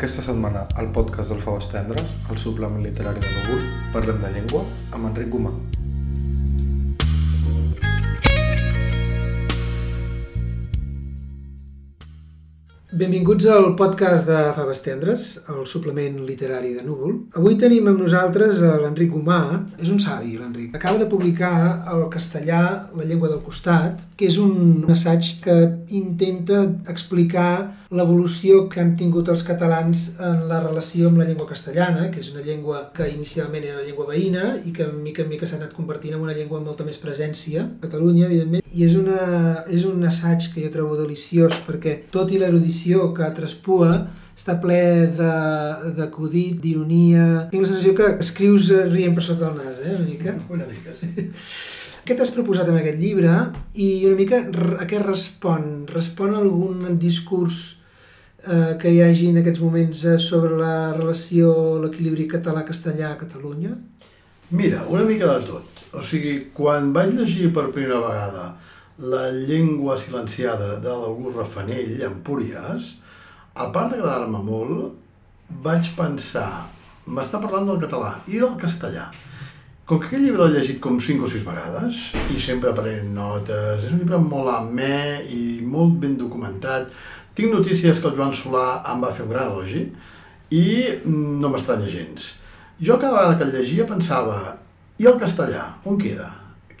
Aquesta setmana, al podcast del Faves Tendres, el suplement literari de Núvol, parlem de llengua amb Enric Gomà. Benvinguts al podcast de Faves Tendres, el suplement literari de Núvol. Avui tenim amb nosaltres l'Enric Gomà. És un savi, l'Enric. Acaba de publicar el castellà La llengua del costat, que és un assaig que intenta explicar l'evolució que hem tingut els catalans en la relació amb la llengua castellana, que és una llengua que inicialment era una llengua veïna i que mica en mica s'ha anat convertint en una llengua amb molta més presència a Catalunya, evidentment. I és, una, és un assaig que jo trobo deliciós perquè, tot i l'erudició que traspua, està ple d'acudit, d'ironia... Tinc la sensació que escrius rient per sota el nas, eh, una mica. Una mica, sí. Què t'has proposat amb aquest llibre i una mica a què respon? Respon a algun discurs eh, que hi hagi en aquests moments eh, sobre la relació, l'equilibri català-castellà a Catalunya? Mira, una mica de tot. O sigui, quan vaig llegir per primera vegada La llengua silenciada de l'August Rafanell, Empúries, a part d'agradar-me molt, vaig pensar, m'està parlant del català i del castellà. Com que aquest llibre l'he llegit com 5 o 6 vegades i sempre prenent notes, és un llibre molt amè i molt ben documentat. Tinc notícies que el Joan Solà em va fer un gran elogi i no m'estranya gens. Jo cada vegada que el llegia pensava, i el castellà, on queda?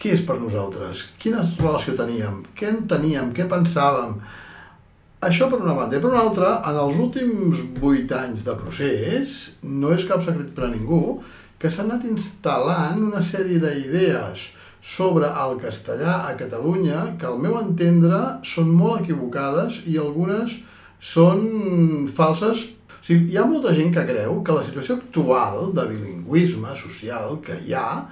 Què és per nosaltres? Quina relació teníem? Què en teníem? Què pensàvem? Això per una banda. I per una altra, en els últims 8 anys de procés, no és cap secret per a ningú, que s'han anat instal·lant una sèrie d'idees sobre el castellà a Catalunya que al meu entendre són molt equivocades i algunes són falses. O sigui, hi ha molta gent que creu que la situació actual de bilingüisme social que hi ha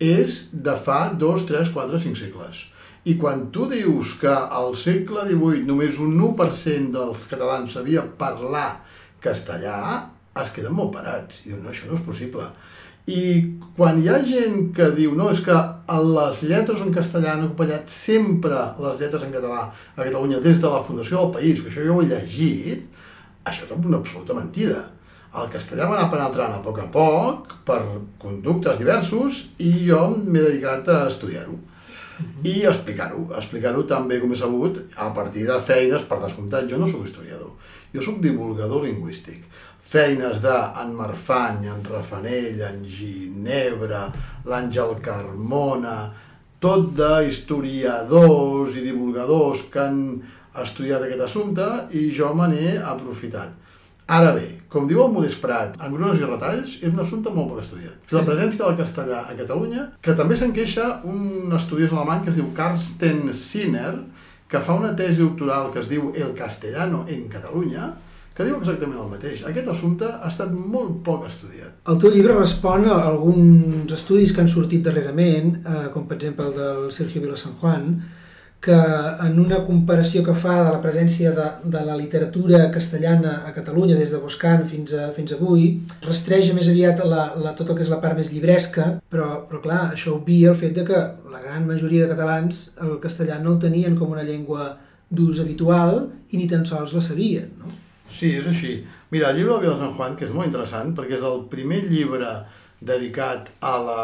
és de fa 2, 3, 4, 5 segles. I quan tu dius que al segle XVIII només un 1% dels catalans sabia parlar castellà, es queden molt parats. I diuen, no, això no és possible. I quan hi ha gent que diu no, és que les lletres en castellà han acompanyat sempre les lletres en català a Catalunya des de la fundació del país, que això jo ho he llegit, això és una absoluta mentida. El castellà va anar penetrant a poc a poc per conductes diversos i jo m'he dedicat a estudiar-ho. I explicar-ho, explicar-ho tan bé com he sabut a partir de feines, per descomptat, jo no sóc historiador, jo sóc divulgador lingüístic. Feines d'en Marfany, en Rafanell, en Ginebra, l'Àngel Carmona, tot d'historiadors i divulgadors que han estudiat aquest assumpte i jo me n'he aprofitat. Ara bé, com diu el Modest Prat, en grunes i retalls, és un assumpte molt poc estudiat. Sí. La presència del castellà a Catalunya, que també se'n queixa un estudiós alemany que es diu Karsten Sinner, que fa una tesi doctoral que es diu El castellano en Catalunya, que diu exactament el mateix. Aquest assumpte ha estat molt poc estudiat. El teu llibre respon a alguns estudis que han sortit darrerament, eh, com per exemple el del Sergio Vila San Juan, que en una comparació que fa de la presència de, de la literatura castellana a Catalunya des de Boscan fins, a, fins avui, rastreja més aviat la, la, tot el que és la part més llibresca, però, però clar, això obvia el fet de que la gran majoria de catalans el castellà no el tenien com una llengua d'ús habitual i ni tan sols la sabien, no? Sí, és així. Mira, el llibre del Vila San Juan, que és molt interessant, perquè és el primer llibre dedicat a la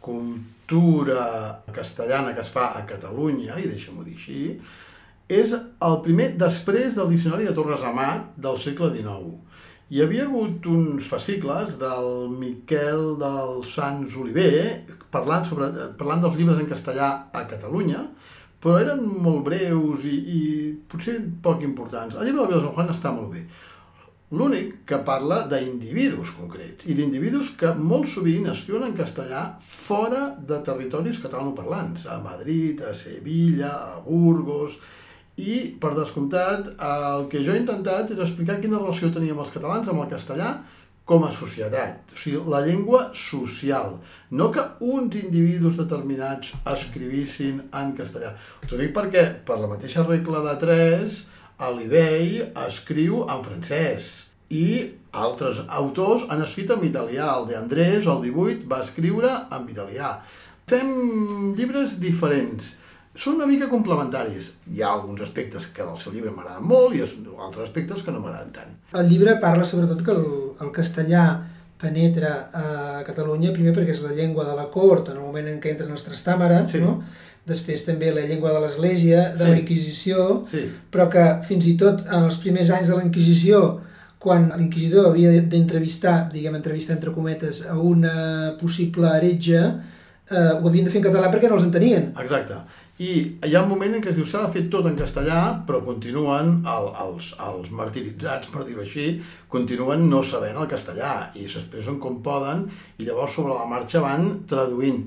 cultura cultura castellana que es fa a Catalunya, i deixa'm-ho dir així, és el primer després del Diccionari de Torres Amat del segle XIX. Hi havia hagut uns fascicles del Miquel del Sants Oliver parlant, sobre, parlant dels llibres en castellà a Catalunya, però eren molt breus i, i potser poc importants. El llibre de Vila San Juan està molt bé. L'únic que parla d'individus concrets i d'individus que molt sovint escriuen en castellà fora de territoris catalanoparlants, a Madrid, a Sevilla, a Burgos, i, per descomptat, el que jo he intentat és explicar quina relació teníem els catalans amb el castellà com a societat, o sigui, la llengua social, no que uns individus determinats escrivissin en castellà. T'ho dic perquè, per la mateixa regla de 3, Alibei escriu en francès i altres autors han escrit en italià. El de Andrés, el 18, va escriure en italià. Fem llibres diferents. Són una mica complementaris. Hi ha alguns aspectes que del seu llibre m'agraden molt i altres aspectes que no m'agraden tant. El llibre parla sobretot que el, el castellà penetra a Catalunya, primer perquè és la llengua de la cort en el moment en què entren els trastàmeres, Sí. no? després també la llengua de l'Església, de Sí. la Inquisició, Sí. però que fins i tot en els primers anys de la Inquisició, quan l'inquisidor havia d'entrevistar, diguem entrevistar entre cometes, a una possible heretge, eh, ho havien de fer en català perquè no els entenien. Exacte. I hi ha un moment en què es diu s'ha fer tot en castellà, però continuen el, els, els martiritzats, per dir-ho així, continuen no sabent el castellà i s'expressen com poden i llavors sobre la marxa van traduint.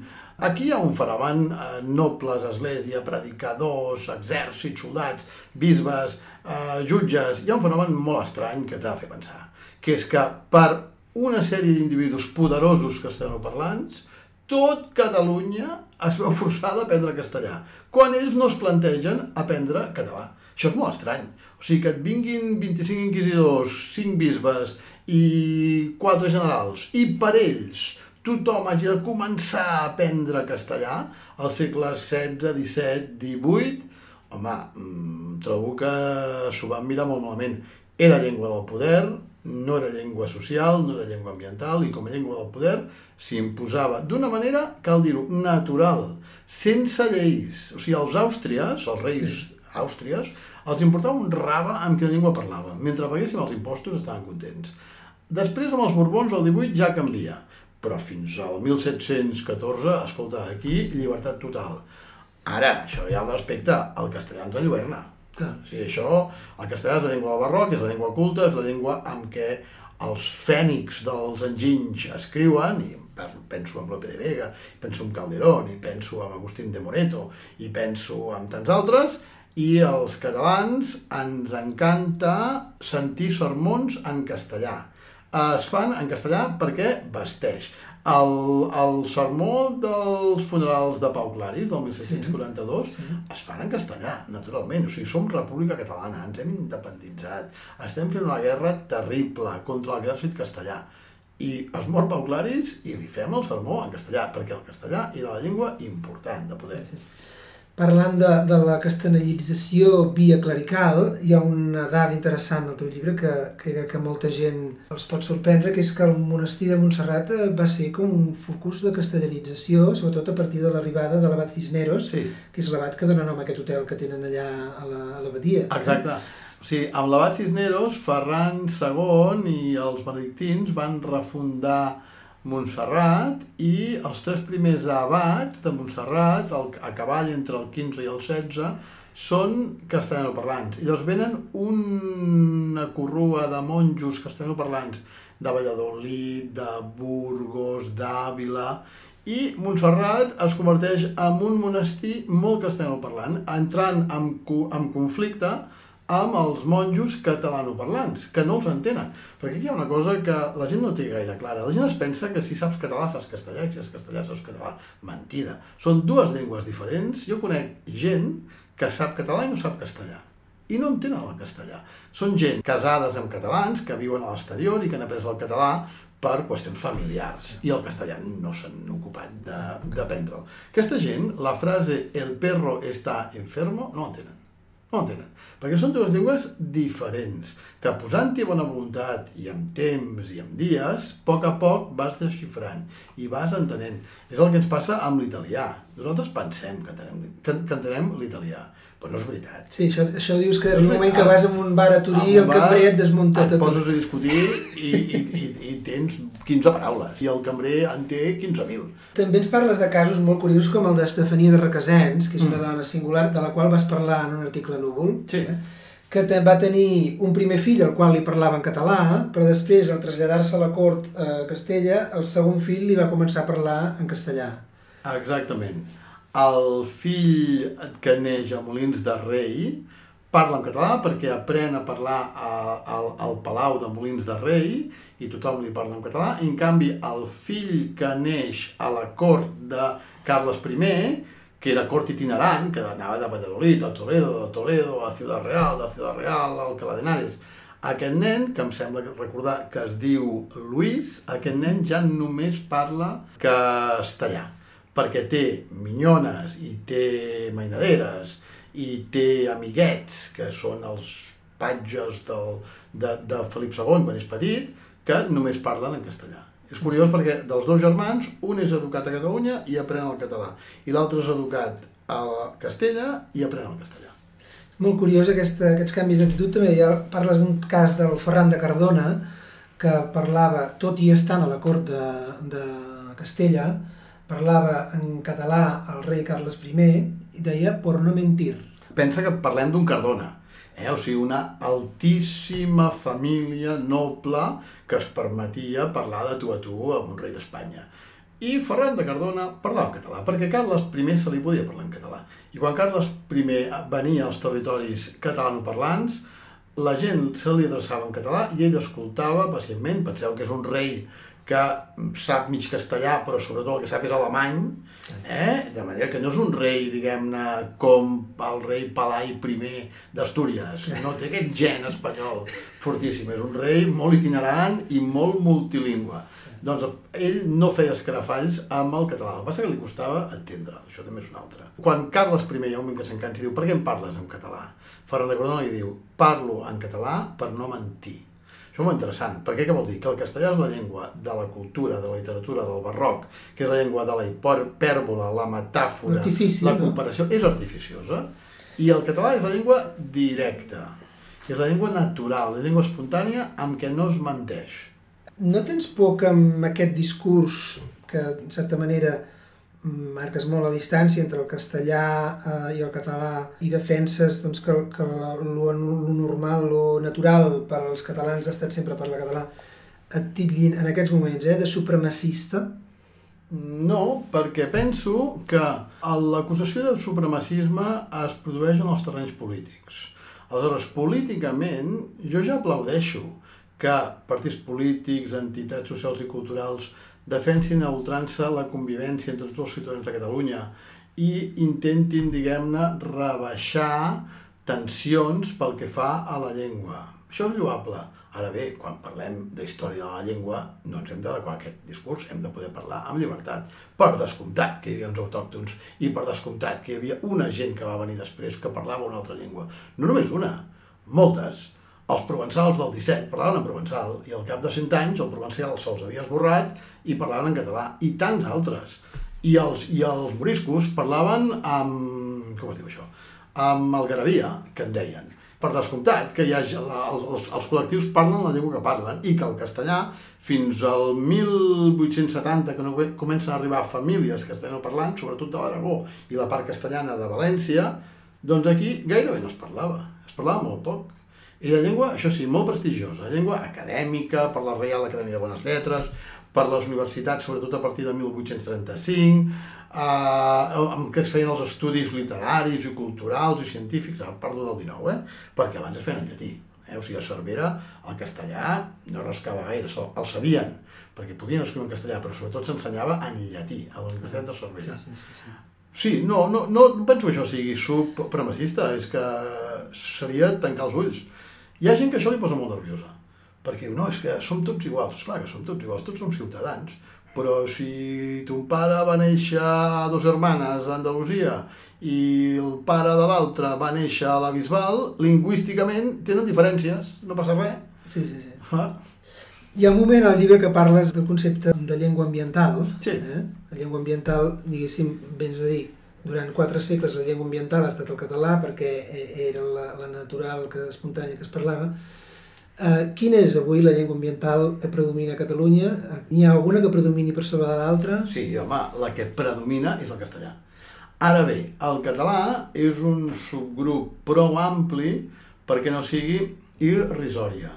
Aquí hi ha un faravan, eh, nobles, església, predicadors, exèrcits, soldats, bisbes, eh, jutges... Hi ha un fenomen molt estrany que t'ha de fer pensar, que és que per una sèrie d'individus poderosos castellanoparlants, tot Catalunya es veu forçada a aprendre castellà, quan ells no es plantegen aprendre català. Això és molt estrany. O sigui, que et vinguin 25 inquisidors, 5 bisbes i 4 generals, i per ells tothom hagi de començar a aprendre castellà als segles XVI, XVII, XVIII, home, mm, trobo que s'ho van mirar molt malament. Era llengua del poder, no era llengua social, no era llengua ambiental, i com a llengua del poder s'imposava d'una manera, cal dir-ho, natural, sense lleis. O sigui, els àustries, els reis àustries, els importava un rave amb quina llengua parlava. Mentre paguéssim els impostos estaven contents. Després, amb els Borbons, el 18 ja canvia. Però fins al 1714, escolta, aquí, llibertat total. Ara, això hi ha un respecte, el castellà ens enlluerna. Clar. O sigui, això, el castellà és la llengua del barroc, és la llengua culta, és la llengua amb què els fènics dels enginys escriuen, i penso en Lope de Vega, penso en Calderón, i penso en Agustín de Moreto, i penso en tants altres, i els catalans ens encanta sentir sermons en castellà. Es fan en castellà perquè vesteix. El, el sermó dels funerals de Pau Claris, del 1742, Sí. es fan en castellà, naturalment. O sigui, som República Catalana, ens hem independitzat, estem fent una guerra terrible contra l'exèrcit castellà. I es mor Pau Claris i li fem el sermó en castellà, perquè el castellà era la llengua important de poder. Parlant de, de la castellanització via clerical, hi ha una dada interessant al teu llibre que, que crec que molta gent els pot sorprendre, que és que el monestir de Montserrat eh, va ser com un focus de castellanització, sobretot a partir de l'arribada de l'abat Cisneros, Sí. que és l'abat que dona nom a aquest hotel que tenen allà a la- a l'abadia. Exacte. O sigui, amb l'abat Cisneros, Ferran II i els benedictins van refundar Montserrat i els tres primers abats de Montserrat, el, a cavall entre el 15 i el 16, són castellanoparlants. I llavors venen una corrua de monjos castellanoparlants de Valladolid, de Burgos, d'Àvila, i Montserrat es converteix en un monestir molt castellanoparlant, entrant en, en conflicte els monjos catalanoparlants, que no els entenen. Perquè aquí hi ha una cosa que la gent no té gaire clara. La gent es pensa que si saps català saps castellà, i si saps castellà saps català. Mentida. Són dues llengües diferents. Jo conec gent que sap català i no sap castellà i no entenen el castellà. Són gent casades amb catalans que viuen a l'exterior i que han après el català per qüestions familiars i el castellà no s'han ocupat d'aprendre'l. Aquesta gent, la frase el perro está enfermo, no l'entenen. No l'entenen. Perquè són dues llengües diferents, que posant-hi bona voluntat i amb temps i amb dies, a poc a poc vas desxifrant i vas entenent. És el que ens passa amb l'italià. Nosaltres pensem que entenem, que, que entenem l'italià, però no és veritat. Sí, això, això dius que No en és un moment que vas a un bar a Turí, el cambrer et desmunta et tot. poses a discutir i, i, i, i tens 15 paraules i el cambrer en té 15.000. També ens parles de casos molt curiosos com el d'Estefania de Requesens, que és una Mm. dona singular, de la qual vas parlar en un article Núvol, Sí. eh? que te- va tenir un primer fill al qual li parlava en català, però després, al traslladar-se a la cort a Castella, el segon fill li va començar a parlar en castellà. Exactament. El fill que neix a Molins de Rei parla en català perquè aprèn a parlar a, al, al Palau de Molins de Rei i tothom li parla en català. En canvi, el fill que neix a la cort de Carles I, que era cort itinerant, que anava de Valladolid a Toledo, de Toledo a Ciudad Real, de Ciudad Real a Alcalá de Henares, aquest nen, que em sembla recordar que es diu Luis, aquest nen ja només parla castellà perquè té minyones i té mainaderes i té amiguets, que són els patges del, de, de Felip II quan és petit, que només parlen en castellà. És curiós perquè dels dos germans, un és educat a Catalunya i aprèn el català, i l'altre és educat a Castella i aprèn el castellà. Molt curiós aquesta, aquests canvis d'actitud. També ja parles d'un cas del Ferran de Cardona, que parlava, tot i estant a la cort de, de Castella, parlava en català al rei Carles I i deia por no mentir. Pensa que parlem d'un Cardona, eh? o sigui, una altíssima família noble que es permetia parlar de tu a tu amb un rei d'Espanya. I Ferran de Cardona parlava en català, perquè Carles I se li podia parlar en català. I quan Carles I venia als territoris catalanoparlants, la gent se li adreçava en català i ell escoltava pacientment. Penseu que és un rei que sap mig castellà, però sobretot el que sap és alemany, eh? de manera que no és un rei, diguem-ne, com el rei Palai I d'Astúries, no té aquest gen espanyol fortíssim, és un rei molt itinerant i molt multilingüe. Doncs ell no feia escarafalls amb el català, el que passa que li costava entendre, això també és un altre. Quan Carles I hi ha un moment que s'encansa i diu per què em parles en català? Ferran de Cordona li diu parlo en català per no mentir. Això és molt interessant, perquè què vol dir? Que el castellà és la llengua de la cultura, de la literatura, del barroc, que és la llengua de la hipèrbula, la metàfora, Artifici, la no? comparació, és artificiosa, i el català és la llengua directa, és la llengua natural, la llengua espontània amb què no es menteix. No tens por que amb aquest discurs, que en certa manera marques molt la distància entre el castellà eh, i el català i defenses doncs, que, que lo, lo normal, lo natural per als catalans ha estat sempre parlar català, et titllin en aquests moments eh, de supremacista? No, perquè penso que l'acusació de supremacisme es produeix en els terrenys polítics. Aleshores, políticament, jo ja aplaudeixo que partits polítics, entitats socials i culturals defensin a ultrança la convivència entre tots els ciutadans de Catalunya i intentin, diguem-ne, rebaixar tensions pel que fa a la llengua. Això és lloable. Ara bé, quan parlem de història de la llengua, no ens hem d'adequar a aquest discurs, hem de poder parlar amb llibertat. Per descomptat que hi havia uns autòctons i per descomptat que hi havia una gent que va venir després que parlava una altra llengua. No només una, moltes els provençals del 17 parlaven en provençal i al cap de 100 anys el provençal se'ls havia esborrat i parlaven en català, i tants altres. I els, i els moriscos parlaven amb... com es diu això? amb algarabia, que en deien. Per descomptat, que hi ha, els, els col·lectius parlen la llengua que parlen i que el castellà, fins al 1870, que no comencen a arribar famílies castellanoparlants, sobretot de l'Aragó i la part castellana de València, doncs aquí gairebé no es parlava, es parlava molt poc. I la llengua, això sí, molt prestigiosa, la llengua acadèmica, per la Reial Acadèmia de Bones Lletres, per les universitats, sobretot a partir de 1835, eh, en què es feien els estudis literaris i culturals i científics, ara parlo del 19, eh? perquè abans es feien en llatí. Eh? O sigui, a Cervera el castellà no rascava gaire, el sabien, perquè podien escriure en castellà, però sobretot s'ensenyava en llatí, a la Universitat de Cervera. Sí, sí, sí. Sí, no, no, no penso que això sigui supremacista, és que seria tancar els ulls. Hi ha gent que això li posa molt nerviosa, perquè no, és que som tots iguals. Clar que som tots iguals, tots som ciutadans, però si ton pare va néixer a dos germanes a Andalusia i el pare de l'altre va néixer a la Bisbal, lingüísticament tenen diferències, no passa res. Sí, sí, sí. Ah, Hi ha un moment al llibre que parles del concepte de llengua ambiental. Sí. Eh? La llengua ambiental, diguéssim, vens a dir, durant quatre segles la llengua ambiental ha estat el català perquè eh, era la, la natural, que espontània que es parlava. Eh, quina és avui la llengua ambiental que predomina a Catalunya? N'hi ha alguna que predomini per sobre de l'altra? Sí, home, la que predomina és el castellà. Ara bé, el català és un subgrup prou ampli perquè no sigui irrisòria.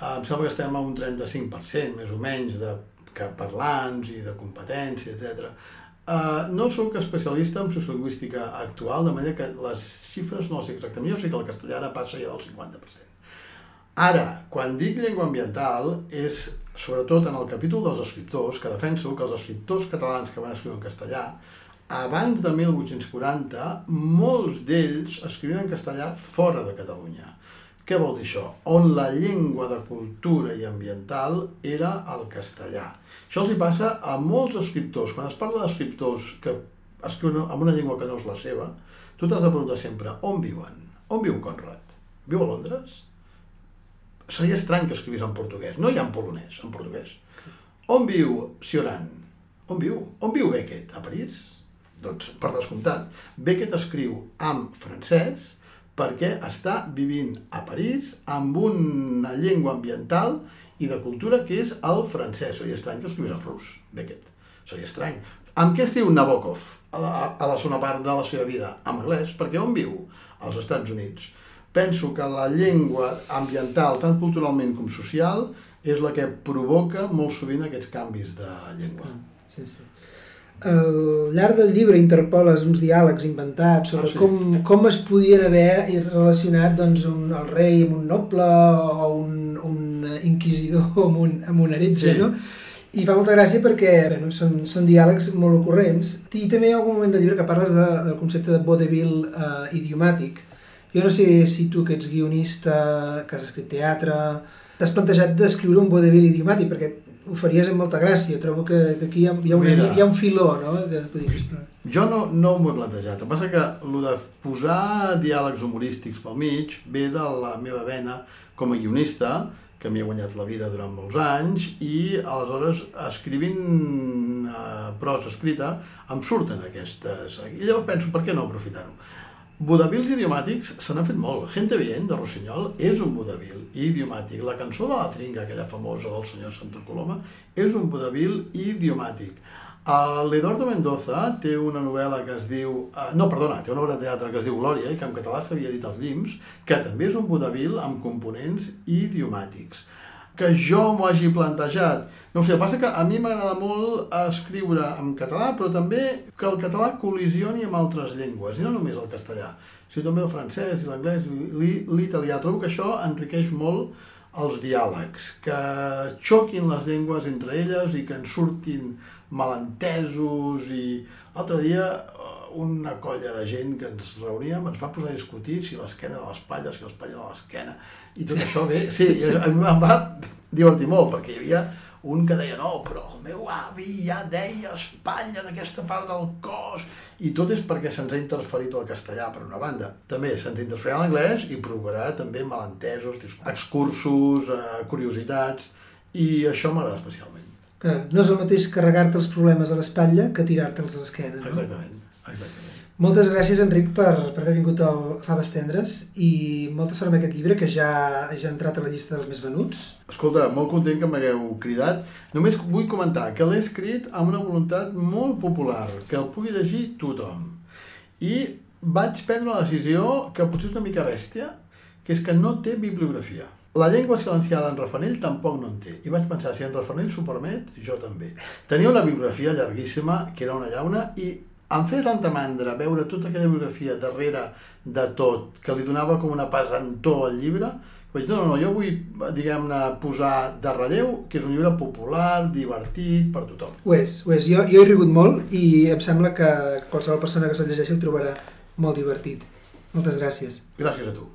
Em sembla que estem a un 35%, més o menys, de que parlants i de competència, etc. Uh, no sóc especialista en sociolingüística actual, de manera que les xifres no les sé exactament. Jo sé que el castellà ara passa ja del 50%. Ara, quan dic llengua ambiental, és sobretot en el capítol dels escriptors, que defenso que els escriptors catalans que van escriure en castellà, abans de 1840, molts d'ells escrivien en castellà fora de Catalunya Què vol dir això? On la llengua de cultura i ambiental era el castellà. Això els hi passa a molts escriptors. Quan es parla d'escriptors que escriuen en una llengua que no és la seva, tu t'has de preguntar sempre on viuen? On viu Conrad? Viu a Londres? Seria estrany que escrivís en portuguès. No hi ha en polonès, en portuguès. On viu Cioran? On viu? On viu Beckett? A París? Doncs, per descomptat, Beckett escriu en francès perquè està vivint a París amb una llengua ambiental i de cultura que és el francès. Seria estrany que escrivís en rus, Beckett. Seria estrany. Amb què escriu Nabokov a la, a la segona part de la seva vida? En anglès, perquè on viu? Als Estats Units. Penso que la llengua ambiental, tant culturalment com social, és la que provoca molt sovint aquests canvis de llengua. Sí, sí. Al llarg del llibre interpoles uns diàlegs inventats sobre Ah, sí? com, com es podien haver relacionat doncs, un, el rei amb un noble o un, un inquisidor amb un, amb un heretge, Sí. no? I fa molta gràcia perquè bueno, són, són diàlegs molt ocurrents. I també hi ha algun moment del llibre que parles de, del concepte de vodevil eh, idiomàtic. Jo no sé si tu que ets guionista, que has escrit teatre, t'has plantejat d'escriure un vodevil idiomàtic, perquè ho faries amb molta gràcia. Trobo que, que aquí hi ha, hi, ha una, Mira. hi ha un filó, no?, que podries explorar. Jo no, no m'ho he plantejat. El que passa que el de posar diàlegs humorístics pel mig ve de la meva vena com a guionista, que m'hi he guanyat la vida durant molts anys, i aleshores escrivint eh, prosa escrita em surten aquestes... I llavors penso, per què no aprofitar-ho? Vodevils idiomàtics se n'han fet molt. Gente Bien, de Rossinyol, és un vodevil idiomàtic. La cançó de la trinca, aquella famosa del senyor Santa Coloma, és un vodevil idiomàtic. Uh, L'Eduardo Mendoza té una novel·la que es diu... Uh, no, perdona, té una obra de teatre que es diu Glòria i que en català s'havia dit Els Llims, que també és un vodevil amb components idiomàtics. Que jo m'ho hagi plantejat, no sé, passa que a mi m'agrada molt escriure en català, però també que el català col·lisioni amb altres llengües, i no només el castellà, sinó també el francès i l'anglès i l'i- l'italià. Trobo que això enriqueix molt els diàlegs, que xoquin les llengües entre elles i que en surtin malentesos i l'altre dia una colla de gent que ens reuníem ens va posar a discutir si l'esquena era l'espatlla, si l'espatlla era l'esquena i tot això bé, sí, i em va divertir molt perquè hi havia un que deia no, però el meu avi ja deia espatlla d'aquesta part del cos i tot és perquè se'ns ha interferit el castellà per una banda. També se'ns interferirà l'anglès i provocarà també malentesos, excursos, eh, curiositats i això m'agrada especialment. Que no és el mateix carregar-te els problemes a l'espatlla que tirar-te'ls a l'esquena, no? Exactament, Moltes gràcies, Enric, per, per haver vingut al Faves Tendres i molta sort amb aquest llibre que ja, ja ha entrat a la llista dels més venuts. Escolta, molt content que m'hagueu cridat. Només vull comentar que l'he escrit amb una voluntat molt popular, que el pugui llegir tothom. I vaig prendre la decisió, que potser és una mica bèstia, que és que no té bibliografia. La llengua silenciada en Rafanell tampoc no en té. I vaig pensar, si en Rafanell s'ho permet, jo també. Tenia una bibliografia llarguíssima, que era una llauna, i em feia tanta mandra veure tota aquella bibliografia darrere de tot, que li donava com una pesantor al llibre, que vaig dir, no, no, no, jo vull, diguem-ne, posar de relleu que és un llibre popular, divertit, per tothom. Ho és, ho és. Jo, jo he rigut molt i em sembla que qualsevol persona que se'l llegeixi el trobarà molt divertit. Moltes gràcies. Gràcies a tu.